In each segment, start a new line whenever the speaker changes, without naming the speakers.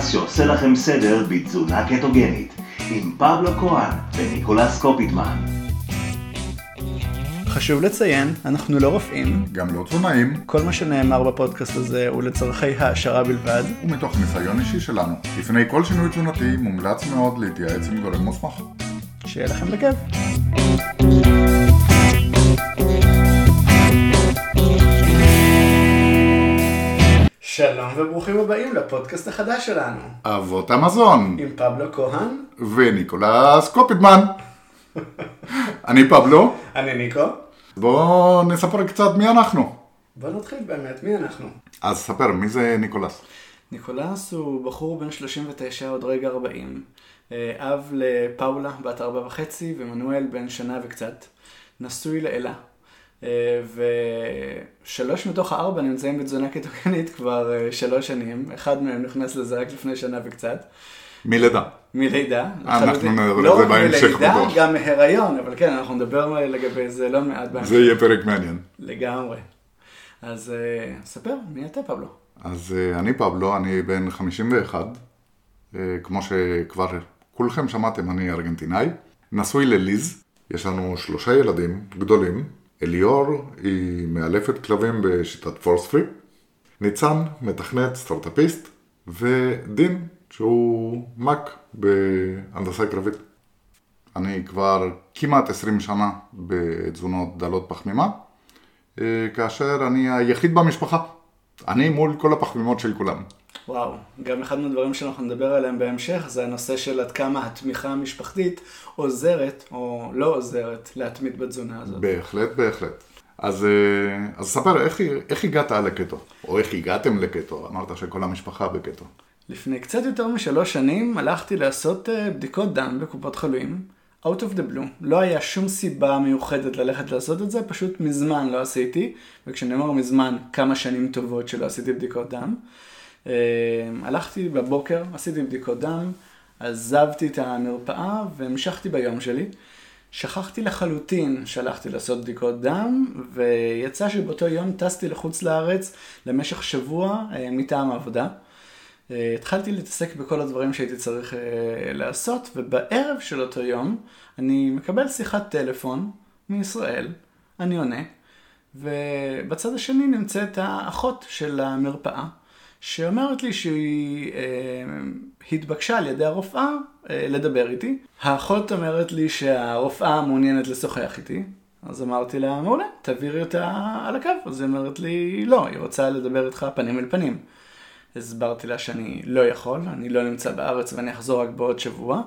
הפודקאסט שעושה לכם סדר בתזונה קטוגנית, עם פבלו קוהן וניקולס קופיטמן.
חשוב לציין, אנחנו לא רופאים,
גם לא תזונאים,
כל מה שנאמר בפודקאסט הזה הוא לצורכי העשרה בלבד.
ומתוך ניסיון אישי שלנו. לפני כל שינוי תזונתי מומלץ מאוד להתייעץ עם גורם מוסמך.
שיהיה לכם בכיף. שלום וברוכים הבאים לפודקאסט החדש שלנו,
אבות המזון,
עם פבלו כהן,
וניקולס קופידמן. אני פבלו,
אני ניקו.
בואו נספר קצת מי אנחנו.
בוא נתחיל באמת, מי אנחנו?
אז ספר, מי זה ניקולס?
ניקולס הוא בחור בן 39, עוד רגע 40. אה, אב לפאולה, בת ארבע וחצי, ומנואל בן שנה וקצת. נשוי לאלה. אה, ושלוש מתוך הארבע נמצאים בתזונה קטוגנית כבר אה, שלוש שנים. אחד מהם נכנס לזה רק לפני שנה וקצת.
מלידה.
מלידה.
אנחנו
לחלוטין.
נדבר על
לא
זה
רק
בהמשך
מלידה,
בטוח.
גם מהיריון, אבל כן, אנחנו נדבר לגבי זה לא מעט בהמשך.
זה יהיה פרק מעניין.
לגמרי. אז אה, ספר, מי אתה פבלו?
אז אה, אני פבלו, אני בן 51. אה, כמו שכבר כולכם שמעתם, אני ארגנטינאי. נשוי לליז, יש לנו שלושה ילדים גדולים. אליאור היא מאלפת כלבים בשיטת פורספרי. ניצן, מתכנת, סטארט-אפיסט. ודין, שהוא מ"ק בהנדסה קרבית. אני כבר כמעט 20 שנה בתזונות דלות פחמימה, אה, כאשר אני היחיד במשפחה. אני מול כל הפחמימות של כולם.
וואו, גם אחד מהדברים שאנחנו נדבר עליהם בהמשך זה הנושא של עד כמה התמיכה המשפחתית עוזרת או לא עוזרת להתמיד בתזונה הזאת.
בהחלט, בהחלט. אז, אה, אז ספר, איך, איך הגעת לקטו? או איך הגעתם לקטו? אמרת שכל המשפחה בקטו.
לפני קצת יותר משלוש שנים הלכתי לעשות אה, בדיקות דם בקופות חולים, out of the blue. לא היה שום סיבה מיוחדת ללכת לעשות את זה, פשוט מזמן לא עשיתי, וכשאני אומר מזמן, כמה שנים טובות שלא עשיתי בדיקות דם. אה, הלכתי בבוקר, עשיתי בדיקות דם, עזבתי את המרפאה והמשכתי ביום שלי. שכחתי לחלוטין שהלכתי לעשות בדיקות דם, ויצא שבאותו יום טסתי לחוץ לארץ למשך שבוע אה, מטעם העבודה. אה, התחלתי להתעסק בכל הדברים שהייתי צריך לעשות, ובערב של אותו יום אני מקבל שיחת טלפון מישראל, אני עונה, ובצד השני נמצאת האחות של המרפאה, שאומרת לי שהיא אה, התבקשה על ידי הרופאה אה, לדבר איתי. האחות אומרת לי שהרופאה מעוניינת לשוחח איתי, אז אמרתי לה, מעולה, תעבירי אותה על הקו. אז היא אומרת לי, לא, היא רוצה לדבר איתך פנים אל פנים. הסברתי לה שאני לא יכול, אני לא נמצא בארץ ואני אחזור רק בעוד שבוע,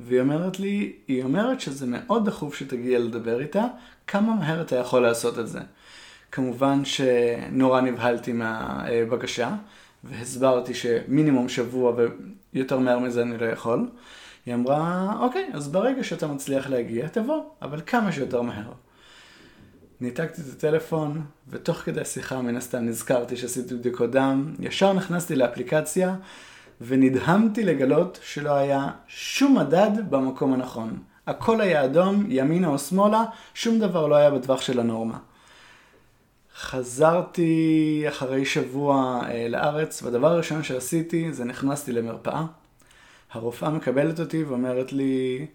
והיא אומרת לי, היא אומרת שזה מאוד דחוף שתגיע לדבר איתה, כמה מהר אתה יכול לעשות את זה. כמובן שנורא נבהלתי מהבקשה, והסברתי שמינימום שבוע ויותר מהר מזה אני לא יכול. היא אמרה, אוקיי, אז ברגע שאתה מצליח להגיע, תבוא, אבל כמה שיותר מהר. ניתקתי את הטלפון, ותוך כדי השיחה מן הסתם נזכרתי שעשיתי בדיקות דם, ישר נכנסתי לאפליקציה, ונדהמתי לגלות שלא היה שום מדד במקום הנכון. הכל היה אדום, ימינה או שמאלה, שום דבר לא היה בטווח של הנורמה. חזרתי אחרי שבוע אה, לארץ, והדבר הראשון שעשיתי זה נכנסתי למרפאה. הרופאה מקבלת אותי ואומרת לי,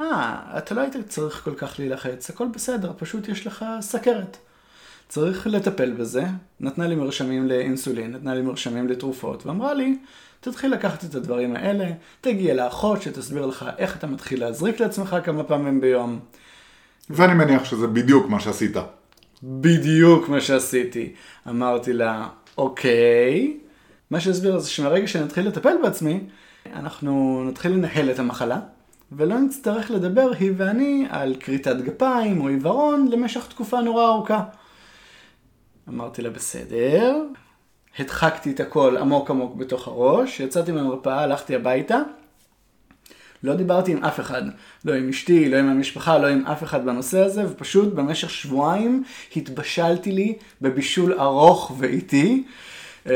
אה, אתה לא היית צריך כל כך להילחץ, הכל בסדר, פשוט יש לך סכרת. צריך לטפל בזה. נתנה לי מרשמים לאינסולין, נתנה לי מרשמים לתרופות, ואמרה לי, תתחיל לקחת את הדברים האלה, תגיע לאחות שתסביר לך איך אתה מתחיל להזריק לעצמך כמה פעמים ביום.
ואני מניח שזה בדיוק מה שעשית.
בדיוק מה שעשיתי. אמרתי לה, אוקיי. מה שהסביר זה שמרגע שנתחיל לטפל בעצמי, אנחנו נתחיל לנהל את המחלה, ולא נצטרך לדבר, היא ואני, על כריתת גפיים או עיוורון למשך תקופה נורא ארוכה. אמרתי לה, בסדר. הדחקתי את הכל עמוק עמוק בתוך הראש, יצאתי מהמרפאה, הלכתי הביתה. לא דיברתי עם אף אחד, לא עם אשתי, לא עם המשפחה, לא עם אף אחד בנושא הזה, ופשוט במשך שבועיים התבשלתי לי בבישול ארוך ואיטי אה,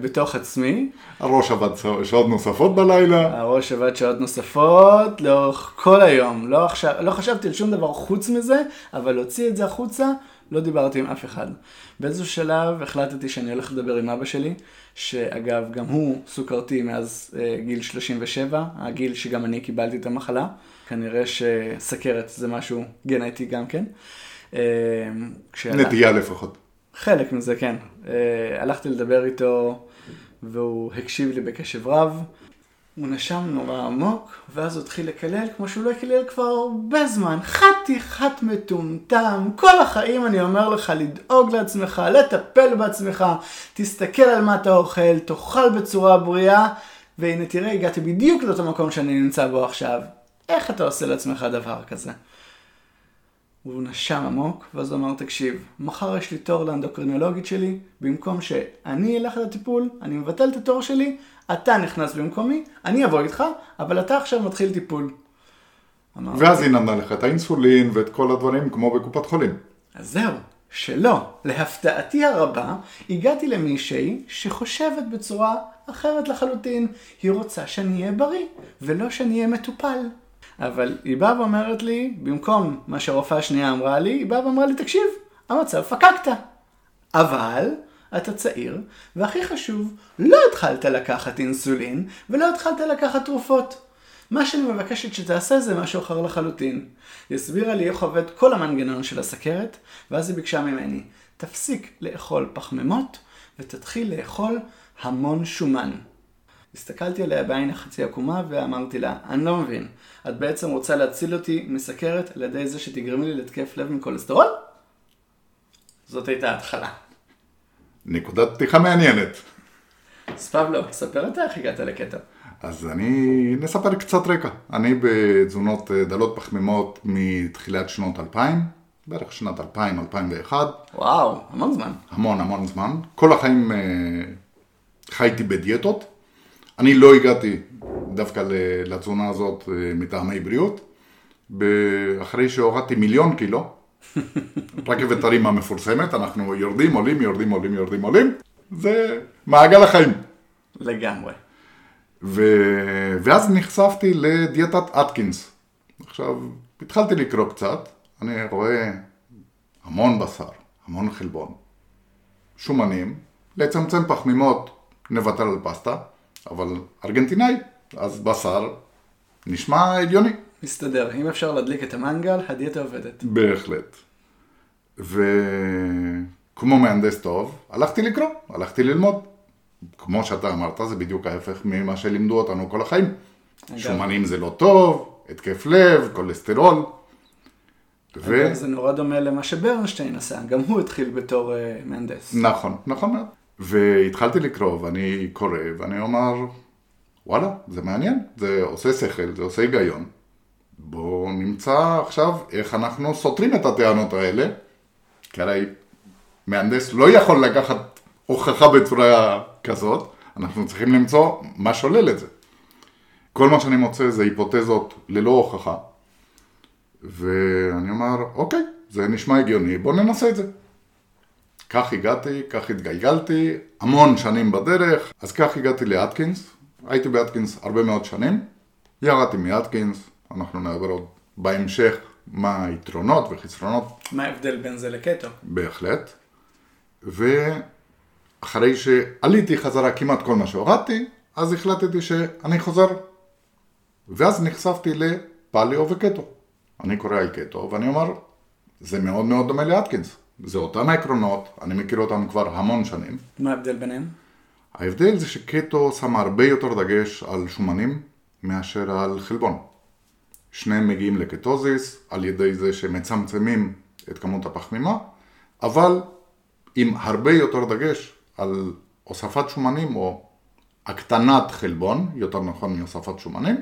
בתוך עצמי.
הראש עבד שעות נוספות בלילה.
הראש עבד שעות נוספות לאורך כל היום. לא, עכשיו, לא חשבתי על שום דבר חוץ מזה, אבל להוציא את זה החוצה לא דיברתי עם אף אחד. באיזשהו שלב החלטתי שאני הולך לדבר עם אבא שלי, שאגב, גם הוא סוכרתי מאז אה, גיל 37, הגיל שגם אני קיבלתי את המחלה. כנראה שסכרת זה משהו גנטי גם כן. אה.
נטייה לפחות.
חלק מזה, כן. אה, הלכתי לדבר איתו, והוא הקשיב לי בקשב רב. הוא נשם נורא עמוק, ואז הוא התחיל לקלל כמו שהוא לא יקלל כבר הרבה זמן. חתיכת מטומטם, כל החיים אני אומר לך לדאוג לעצמך, לטפל בעצמך, תסתכל על מה אתה אוכל, תאכל בצורה בריאה, והנה תראה, הגעתי בדיוק לאותו מקום שאני נמצא בו עכשיו. איך אתה עושה לעצמך דבר כזה? הוא נשם עמוק, ואז הוא אמר, תקשיב, מחר יש לי תור לאנדוקרינולוגית שלי, במקום שאני אלך לטיפול, אני מבטל את התור שלי, אתה נכנס במקומי, אני אבוא איתך, אבל אתה עכשיו מתחיל טיפול.
אמר, ואז היא נתנה לך את האינסולין ואת כל הדברים כמו בקופת חולים.
אז זהו, שלא. להפתעתי הרבה, הגעתי למישהי שחושבת בצורה אחרת לחלוטין. היא רוצה שאני אהיה בריא, ולא שאני אהיה מטופל. אבל היא באה ואומרת לי, במקום מה שהרופאה השנייה אמרה לי, היא באה ואמרה לי, תקשיב, המצב פקקת. אבל אתה צעיר, והכי חשוב, לא התחלת לקחת אינסולין, ולא התחלת לקחת תרופות. מה שאני מבקשת שתעשה זה משהו אחר לחלוטין. היא הסבירה לי איך עובד כל המנגנון של הסכרת, ואז היא ביקשה ממני, תפסיק לאכול פחמימות, ותתחיל לאכול המון שומן. הסתכלתי עליה בעין החצי עקומה ואמרתי לה, אני לא מבין, את בעצם רוצה להציל אותי מסכרת על ידי זה שתגרמי לי להתקף לב מכולסטרול? זאת הייתה ההתחלה.
נקודת פתיחה מעניינת.
אז פבלו, ספר אתה איך הגעת לקטע.
אז אני נספר קצת רקע. אני בתזונות אה, דלות פחמימות מתחילת שנות 2000, בערך שנת 2000-2001.
וואו, המון זמן.
המון המון זמן. כל החיים אה, חייתי בדיאטות. אני לא הגעתי דווקא לתזונה הזאת אה, מטעמי בריאות. אחרי שהורדתי מיליון קילו, רכבת הרים המפורסמת, אנחנו יורדים, עולים, יורדים, עולים, יורדים, עולים, זה מעגל החיים.
לגמרי.
ו... ואז נחשפתי לדיאטת אטקינס. עכשיו, התחלתי לקרוא קצת, אני רואה המון בשר, המון חלבון, שומנים, לצמצם פחמימות, נוותר על פסטה, אבל ארגנטינאי, אז בשר נשמע הגיוני.
מסתדר, אם אפשר להדליק את המנגל, הדיאטה עובדת.
בהחלט. וכמו מהנדס טוב, הלכתי לקרוא, הלכתי ללמוד. כמו שאתה אמרת, זה בדיוק ההפך ממה שלימדו אותנו כל החיים. אגב. שומנים זה לא טוב, התקף לב, כולסטרול.
ו... זה נורא דומה למה שברנשטיין עשה, גם הוא התחיל בתור uh, מהנדס.
נכון, נכון מאוד. והתחלתי לקרוא, ואני קורא, ואני אומר, וואלה, זה מעניין, זה עושה שכל, זה עושה היגיון. בואו נמצא עכשיו איך אנחנו סותרים את הטענות האלה, כי הרי מהנדס לא יכול לקחת הוכחה בצורה כזאת, אנחנו צריכים למצוא מה שולל את זה. כל מה שאני מוצא זה היפותזות ללא הוכחה, ואני אומר, אוקיי, זה נשמע הגיוני, בואו ננסה את זה. כך הגעתי, כך התגלגלתי, המון שנים בדרך, אז כך הגעתי לאטקינס, הייתי באטקינס הרבה מאוד שנים, ירדתי מאטקינס, אנחנו נעבור עוד בהמשך מה היתרונות וחסרונות.
מה ההבדל בין זה לקטו?
בהחלט. ואחרי שעליתי חזרה כמעט כל מה שהורדתי, אז החלטתי שאני חוזר. ואז נחשפתי לפליו וקטו. אני קורא על קטו ואני אומר, זה מאוד מאוד דומה לאטקינס. זה אותם העקרונות, אני מכיר אותם כבר המון שנים.
מה ההבדל ביניהם?
ההבדל זה שקטו שם הרבה יותר דגש על שומנים מאשר על חלבון. שניהם מגיעים לקטוזיס על ידי זה שמצמצמים את כמות הפחמימה, אבל עם הרבה יותר דגש על הוספת שומנים או הקטנת חלבון, יותר נכון מהוספת שומנים,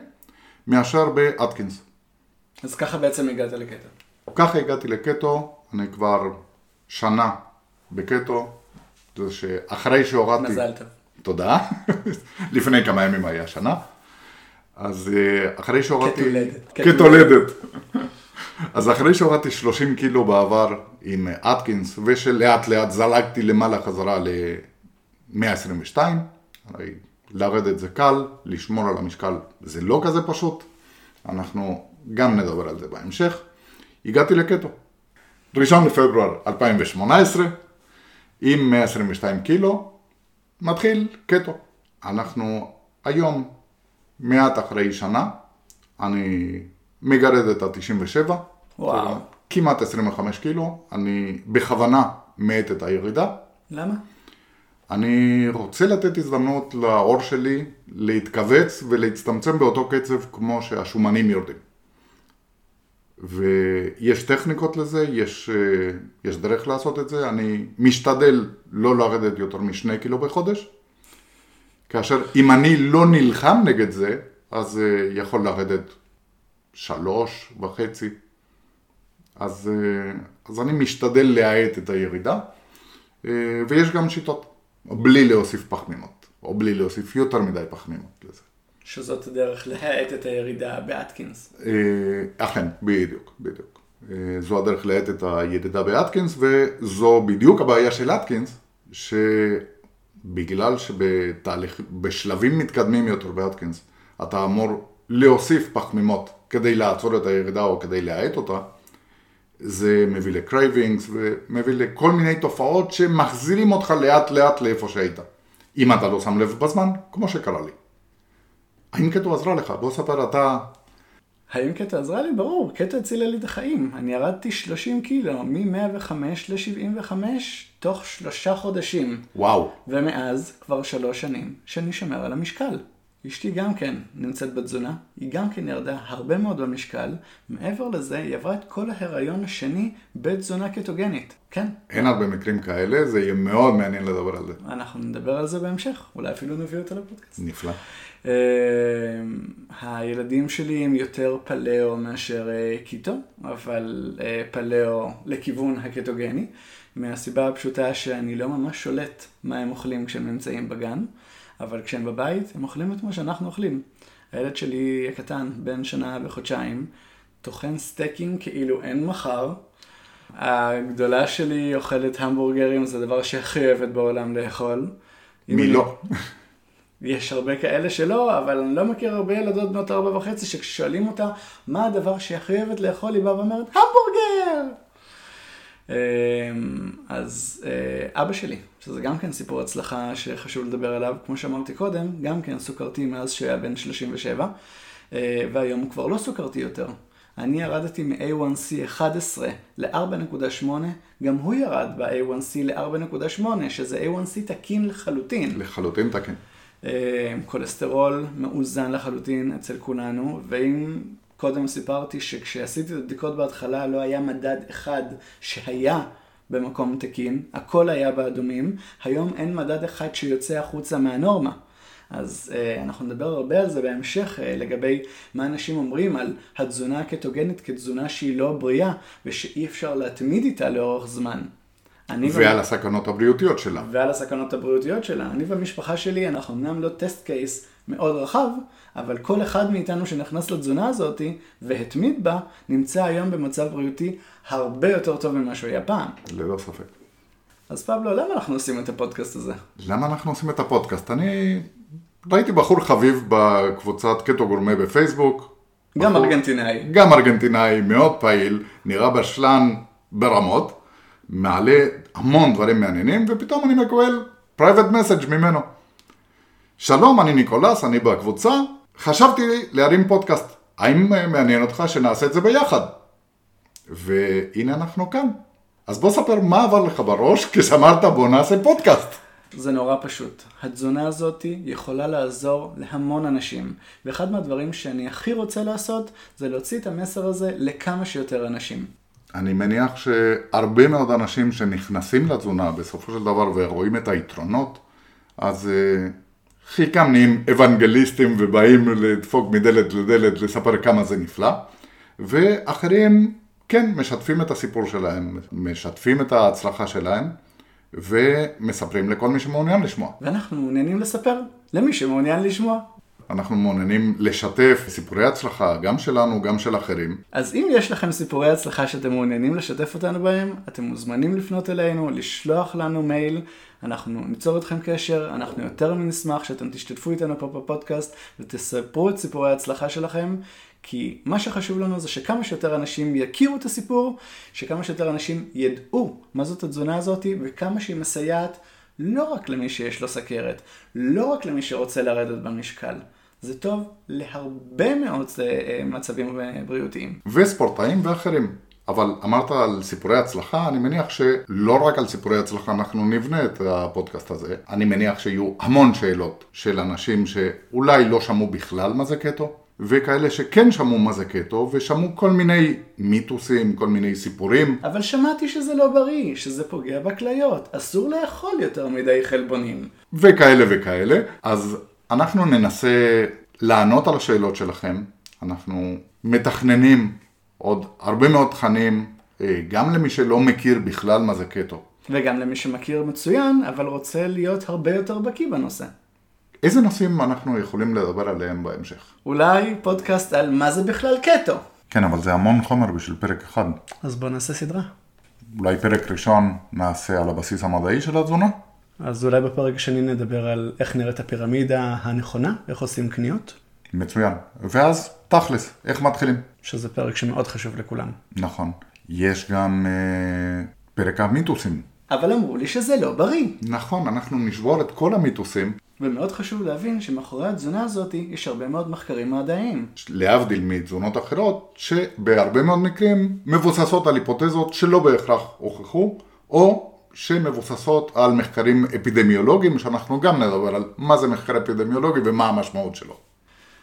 מאשר באטקינס.
אז ככה בעצם הגעת לקטו.
ככה הגעתי לקטו, אני כבר שנה בקטו, זה שאחרי שהורדתי...
מזל טוב.
תודה. לפני כמה ימים היה שנה. אז אה, אחרי שהורדתי...
כתולדת.
כתולדת. אז אחרי שהורדתי 30 קילו בעבר עם אטקינס, ושלאט לאט זלגתי למעלה חזרה ל-122, הרי לרדת זה קל, לשמור על המשקל זה לא כזה פשוט, אנחנו גם נדבר על זה בהמשך. הגעתי לקטו. ראשון לפברואר 2018, עם 122 קילו, מתחיל קטו. אנחנו היום, מעט אחרי שנה, אני מגרד את ה-97.
וואו.
כמעט 25 קילו, אני בכוונה מאט את הירידה.
למה?
אני רוצה לתת הזדמנות לעור שלי להתכווץ ולהצטמצם באותו קצב כמו שהשומנים יורדים. ויש טכניקות לזה, יש, אה, יש דרך לעשות את זה, אני משתדל לא לרדת יותר משני קילו בחודש, כאשר אם אני לא נלחם נגד זה, אז אה, יכול לרדת שלוש וחצי. אז, אה, אז אני משתדל להאט את הירידה, ויש גם שיטות, בלי להוסיף פחמימות, או בלי להוסיף יותר מדי פחמימות לזה.
שזאת הדרך להאט את הירידה באטקינס.
אכן, בדיוק, בדיוק. זו הדרך להאט את הירידה באטקינס, וזו בדיוק הבעיה של אטקינס, שבגלל שבתהליך, בשלבים מתקדמים יותר באטקינס, אתה אמור להוסיף פחמימות כדי לעצור את הירידה או כדי להאט אותה, זה מביא ל cravings ומביא לכל מיני תופעות שמחזירים אותך לאט לאט לאיפה שהיית. אם אתה לא שם לב בזמן, כמו שקרה לי. האם קטו עזרה לך? בוא ספר אתה.
האם קטו עזרה לי? ברור, קטו הצילה לי את החיים. אני ירדתי 30 קילו, מ-105 ל-75, תוך שלושה חודשים.
וואו.
ומאז כבר שלוש שנים שאני שומר על המשקל. אשתי גם כן נמצאת בתזונה, היא גם כן ירדה הרבה מאוד במשקל, מעבר לזה היא עברה את כל ההיריון השני בתזונה קטוגנית, כן.
אין הרבה מקרים כאלה, זה יהיה מאוד מעניין לדבר על זה.
אנחנו נדבר על זה בהמשך, אולי אפילו נביא אותה לפודקאסט.
נפלא.
Uh, הילדים שלי הם יותר פלאו מאשר uh, קיטו, אבל uh, פלאו לכיוון הקטוגני, מהסיבה הפשוטה שאני לא ממש שולט מה הם אוכלים כשהם נמצאים בגן. אבל כשהם בבית, הם אוכלים את מה שאנחנו אוכלים. הילד שלי הקטן, בן שנה וחודשיים, טוחן סטייקים כאילו אין מחר. הגדולה שלי אוכלת המבורגרים, זה הדבר שהכי אוהבת בעולם לאכול.
מי לא?
יש הרבה כאלה שלא, אבל אני לא מכיר הרבה ילדות בנות ארבע וחצי שכששואלים אותה מה הדבר שהיא הכי אוהבת לאכול, היא באה ואומרת, המבורגר! אמ, אז אה, אבא שלי, שזה גם כן סיפור הצלחה שחשוב לדבר עליו, כמו שאמרתי קודם, גם כן סוכרתי מאז שהיה בן 37, אה, והיום הוא כבר לא סוכרתי יותר. אני ירדתי מ-A1C 11 ל-4.8, גם הוא ירד ב-A1C ל-4.8, שזה A1C תקין לחלוטין.
לחלוטין תקין.
אה, כולסטרול מאוזן לחלוטין אצל כולנו, ואם קודם סיפרתי שכשעשיתי את הבדיקות בהתחלה לא היה מדד אחד שהיה במקום תקין, הכל היה באדומים, היום אין מדד אחד שיוצא החוצה מהנורמה. אז אה, אנחנו נדבר הרבה על זה בהמשך אה, לגבי מה אנשים אומרים על התזונה הקטוגנית כתזונה שהיא לא בריאה ושאי אפשר להתמיד איתה לאורך זמן.
ועל ו... הסכנות הבריאותיות שלה.
ועל הסכנות הבריאותיות שלה. אני והמשפחה שלי, אנחנו אמנם לא טסט קייס מאוד רחב, אבל כל אחד מאיתנו שנכנס לתזונה הזאת והתמיד בה, נמצא היום במצב בריאותי הרבה יותר טוב ממה שהוא היה פעם.
ללא ספק.
אז פבלו, למה אנחנו עושים את הפודקאסט הזה?
למה אנחנו עושים את הפודקאסט? אני ראיתי בחור חביב בקבוצת קטו גורמה בפייסבוק.
גם בחור, ארגנטינאי.
גם ארגנטינאי, מאוד פעיל, נראה בשלן ברמות, מעלה המון דברים מעניינים, ופתאום אני מקבל private message ממנו. שלום, אני ניקולס, אני בקבוצה, חשבתי להרים פודקאסט. האם מעניין אותך שנעשה את זה ביחד? והנה אנחנו כאן. אז בוא ספר מה עבר לך בראש כשאמרת בוא נעשה פודקאסט.
זה נורא פשוט. התזונה הזאת יכולה לעזור להמון אנשים. ואחד מהדברים שאני הכי רוצה לעשות זה להוציא את המסר הזה לכמה שיותר אנשים.
אני מניח שהרבה מאוד אנשים שנכנסים לתזונה בסופו של דבר ורואים את היתרונות, אז אה, חלקם נהיים אוונגליסטים ובאים לדפוק מדלת לדלת לספר כמה זה נפלא, ואחרים כן משתפים את הסיפור שלהם, משתפים את ההצלחה שלהם, ומספרים לכל מי שמעוניין לשמוע.
ואנחנו מעוניינים לספר למי שמעוניין לשמוע.
אנחנו מעוניינים לשתף סיפורי הצלחה, גם שלנו, גם של אחרים.
אז אם יש לכם סיפורי הצלחה שאתם מעוניינים לשתף אותנו בהם, אתם מוזמנים לפנות אלינו, לשלוח לנו מייל, אנחנו ניצור אתכם קשר, אנחנו יותר מנשמח שאתם תשתתפו איתנו פה בפודקאסט ותספרו את סיפורי ההצלחה שלכם, כי מה שחשוב לנו זה שכמה שיותר אנשים יכירו את הסיפור, שכמה שיותר אנשים ידעו מה זאת התזונה הזאת, וכמה שהיא מסייעת לא רק למי שיש לו סכרת, לא רק למי שרוצה לרדת במשקל. זה טוב להרבה מאוד אה, מצבים בריאותיים.
וספורטאים ואחרים. אבל אמרת על סיפורי הצלחה, אני מניח שלא רק על סיפורי הצלחה אנחנו נבנה את הפודקאסט הזה. אני מניח שיהיו המון שאלות של אנשים שאולי לא שמעו בכלל מה זה קטו, וכאלה שכן שמעו מה זה קטו, ושמעו כל מיני מיתוסים, כל מיני סיפורים.
אבל שמעתי שזה לא בריא, שזה פוגע בכליות, אסור לאכול יותר מדי חלבונים.
וכאלה וכאלה. אז אנחנו ננסה לענות על השאלות שלכם. אנחנו מתכננים עוד הרבה מאוד תכנים, אה, גם למי שלא מכיר בכלל מה זה קטו.
וגם למי שמכיר מצוין, אבל רוצה להיות הרבה יותר בקיא בנושא.
איזה נושאים אנחנו יכולים לדבר עליהם בהמשך?
אולי פודקאסט על מה זה בכלל קטו.
כן, אבל זה המון חומר בשביל פרק אחד.
אז בוא נעשה סדרה.
אולי פרק ראשון נעשה על הבסיס המדעי של התזונה?
אז אולי בפרק השני נדבר על איך נראית הפירמידה הנכונה, איך עושים קניות.
מצוין. ואז תכלס, איך מתחילים?
שזה פרק שמאוד חשוב לכולם.
נכון. יש גם אה, פרק המיתוסים.
אבל אמרו לי שזה לא בריא.
נכון, אנחנו נשבור את כל המיתוסים.
ומאוד חשוב להבין שמאחורי התזונה הזאת יש הרבה מאוד מחקרים מדעיים.
להבדיל מתזונות אחרות, שבהרבה מאוד מקרים מבוססות על היפותזות שלא בהכרח הוכחו, או שמבוססות על מחקרים אפידמיולוגיים, שאנחנו גם נדבר על מה זה מחקר אפידמיולוגי ומה המשמעות שלו.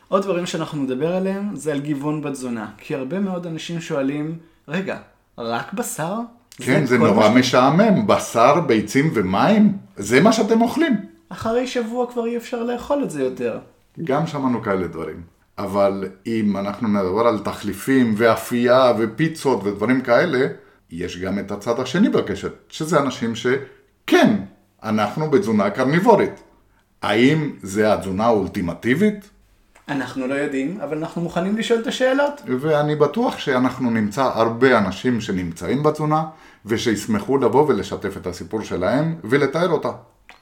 עוד דברים שאנחנו נדבר עליהם זה על גיוון בתזונה. כי הרבה מאוד אנשים שואלים, רגע, רק בשר?
כן, זה, זה נורא ש... משעמם. בשר, ביצים ומים? זה מה שאתם אוכלים.
אחרי שבוע כבר אי אפשר לאכול את זה יותר.
גם שמענו כאלה דברים. אבל אם אנחנו נדבר על תחליפים ואפייה ופיצות ודברים כאלה, יש גם את הצד השני בקשת, שזה אנשים שכן, אנחנו בתזונה קרניבורית. האם זה התזונה האולטימטיבית?
אנחנו לא יודעים, אבל אנחנו מוכנים לשאול את השאלות.
ואני בטוח שאנחנו נמצא הרבה אנשים שנמצאים בתזונה, ושישמחו לבוא ולשתף את הסיפור שלהם ולתאר אותה.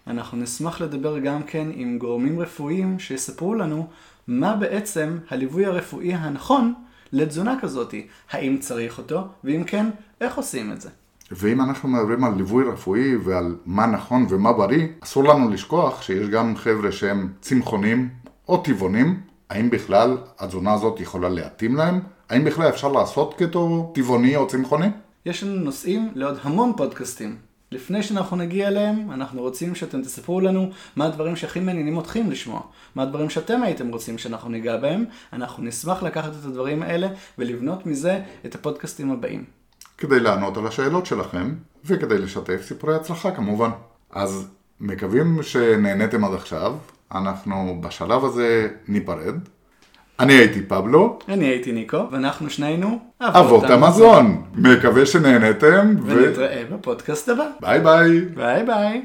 אנחנו נשמח לדבר גם כן עם גורמים רפואיים שיספרו לנו מה בעצם הליווי הרפואי הנכון לתזונה כזאת. האם צריך אותו, ואם כן, איך עושים את זה.
ואם אנחנו מדברים על ליווי רפואי ועל מה נכון ומה בריא, אסור לנו לשכוח שיש גם חבר'ה שהם צמחונים או טבעונים, האם בכלל התזונה הזאת יכולה להתאים להם? האם בכלל אפשר לעשות קטו טבעוני או צמחוני?
יש לנו נושאים לעוד המון פודקאסטים. לפני שאנחנו נגיע אליהם, אנחנו רוצים שאתם תספרו לנו מה הדברים שהכי מעניינים אתכם לשמוע. מה הדברים שאתם הייתם רוצים שאנחנו ניגע בהם. אנחנו נשמח לקחת את הדברים האלה ולבנות מזה את הפודקאסטים הבאים.
כדי לענות על השאלות שלכם, וכדי לשתף סיפורי הצלחה כמובן. אז מקווים שנהניתם עד עכשיו, אנחנו בשלב הזה ניפרד. אני הייתי פבלו.
אני הייתי ניקו, ואנחנו שנינו
אבות המזון. מקווה שנהנתם.
ונתראה בפודקאסט הבא.
ביי ביי.
ביי ביי.